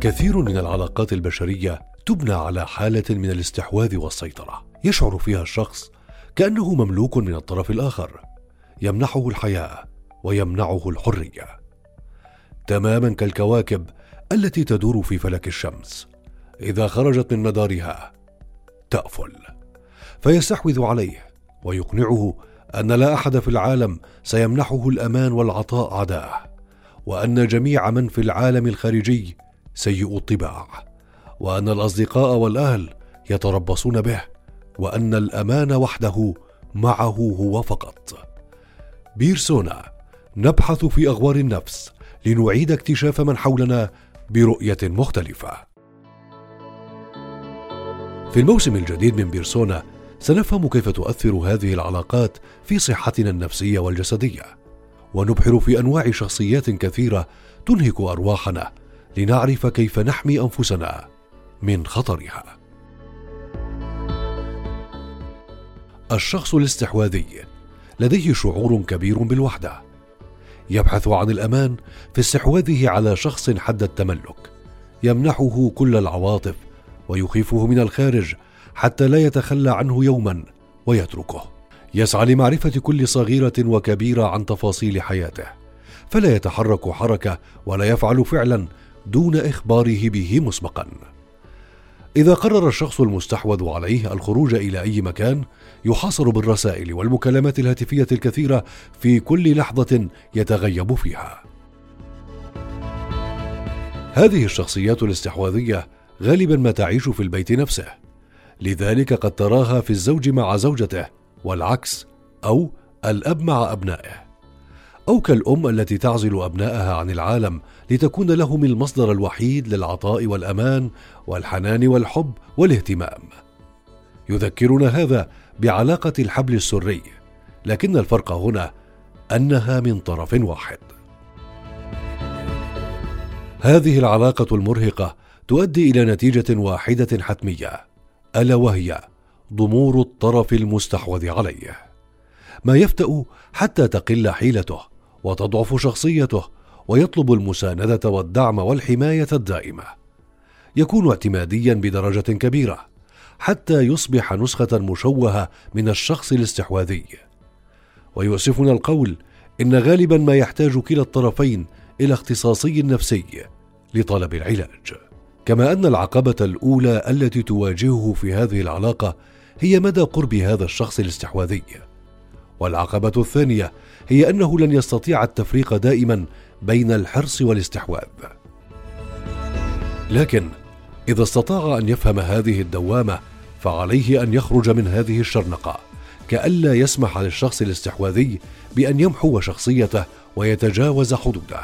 كثير من العلاقات البشرية تبنى على حالة من الاستحواذ والسيطرة. يشعر فيها الشخص كأنه مملوك من الطرف الآخر. يمنحه الحياة ويمنعه الحرية. تماما كالكواكب التي تدور في فلك الشمس. إذا خرجت من مدارها تأفل. فيستحوذ عليه ويقنعه أن لا أحد في العالم سيمنحه الأمان والعطاء عداه وأن جميع من في العالم الخارجي سيء الطباع وأن الأصدقاء والأهل يتربصون به وأن الأمان وحده معه هو فقط. بيرسونا نبحث في أغوار النفس لنعيد اكتشاف من حولنا برؤية مختلفة. في الموسم الجديد من بيرسونا سنفهم كيف تؤثر هذه العلاقات في صحتنا النفسية والجسدية. ونبحر في أنواع شخصيات كثيرة تنهك أرواحنا لنعرف كيف نحمي أنفسنا من خطرها. الشخص الاستحواذي لديه شعور كبير بالوحدة. يبحث عن الأمان في استحواذه على شخص حد التملك. يمنحه كل العواطف ويخيفه من الخارج حتى لا يتخلى عنه يوما ويتركه. يسعى لمعرفة كل صغيرة وكبيرة عن تفاصيل حياته. فلا يتحرك حركة ولا يفعل فعلا دون إخباره به مسبقا. إذا قرر الشخص المستحوذ عليه الخروج إلى أي مكان يحاصر بالرسائل والمكالمات الهاتفية الكثيرة في كل لحظة يتغيب فيها. هذه الشخصيات الاستحواذية غالبا ما تعيش في البيت نفسه. لذلك قد تراها في الزوج مع زوجته والعكس أو الأب مع أبنائه. أو كالأم التي تعزل ابنائها عن العالم لتكون لهم المصدر الوحيد للعطاء والأمان والحنان والحب والاهتمام. يذكرنا هذا بعلاقة الحبل السري لكن الفرق هنا أنها من طرف واحد. هذه العلاقة المرهقة تؤدي إلى نتيجة واحدة حتمية. ألا وهي ضمور الطرف المستحوذ عليه. ما يفتأ حتى تقل حيلته وتضعف شخصيته ويطلب المساندة والدعم والحماية الدائمة. يكون اعتماديا بدرجة كبيرة حتى يصبح نسخة مشوهة من الشخص الاستحواذي. ويؤسفنا القول إن غالبا ما يحتاج كلا الطرفين إلى اختصاصي نفسي لطلب العلاج. كما أن العقبة الأولى التي تواجهه في هذه العلاقة هي مدى قرب هذا الشخص الاستحواذي. والعقبة الثانية هي أنه لن يستطيع التفريق دائما بين الحرص والاستحواذ. لكن إذا استطاع أن يفهم هذه الدوامة فعليه أن يخرج من هذه الشرنقة كالا يسمح للشخص الاستحواذي بأن يمحو شخصيته ويتجاوز حدوده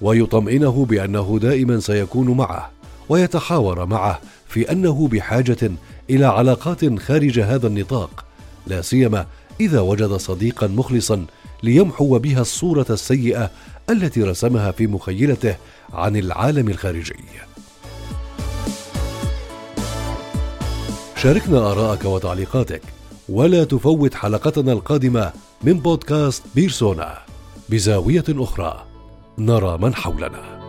ويطمئنه بأنه دائما سيكون معه. ويتحاور معه في أنه بحاجة إلى علاقات خارج هذا النطاق لا سيما إذا وجد صديقا مخلصا ليمحو بها الصورة السيئة التي رسمها في مخيلته عن العالم الخارجي. شاركنا آراءك وتعليقاتك ولا تفوت حلقتنا القادمة من بودكاست بيرسونا. بزاوية أخرى نرى من حولنا.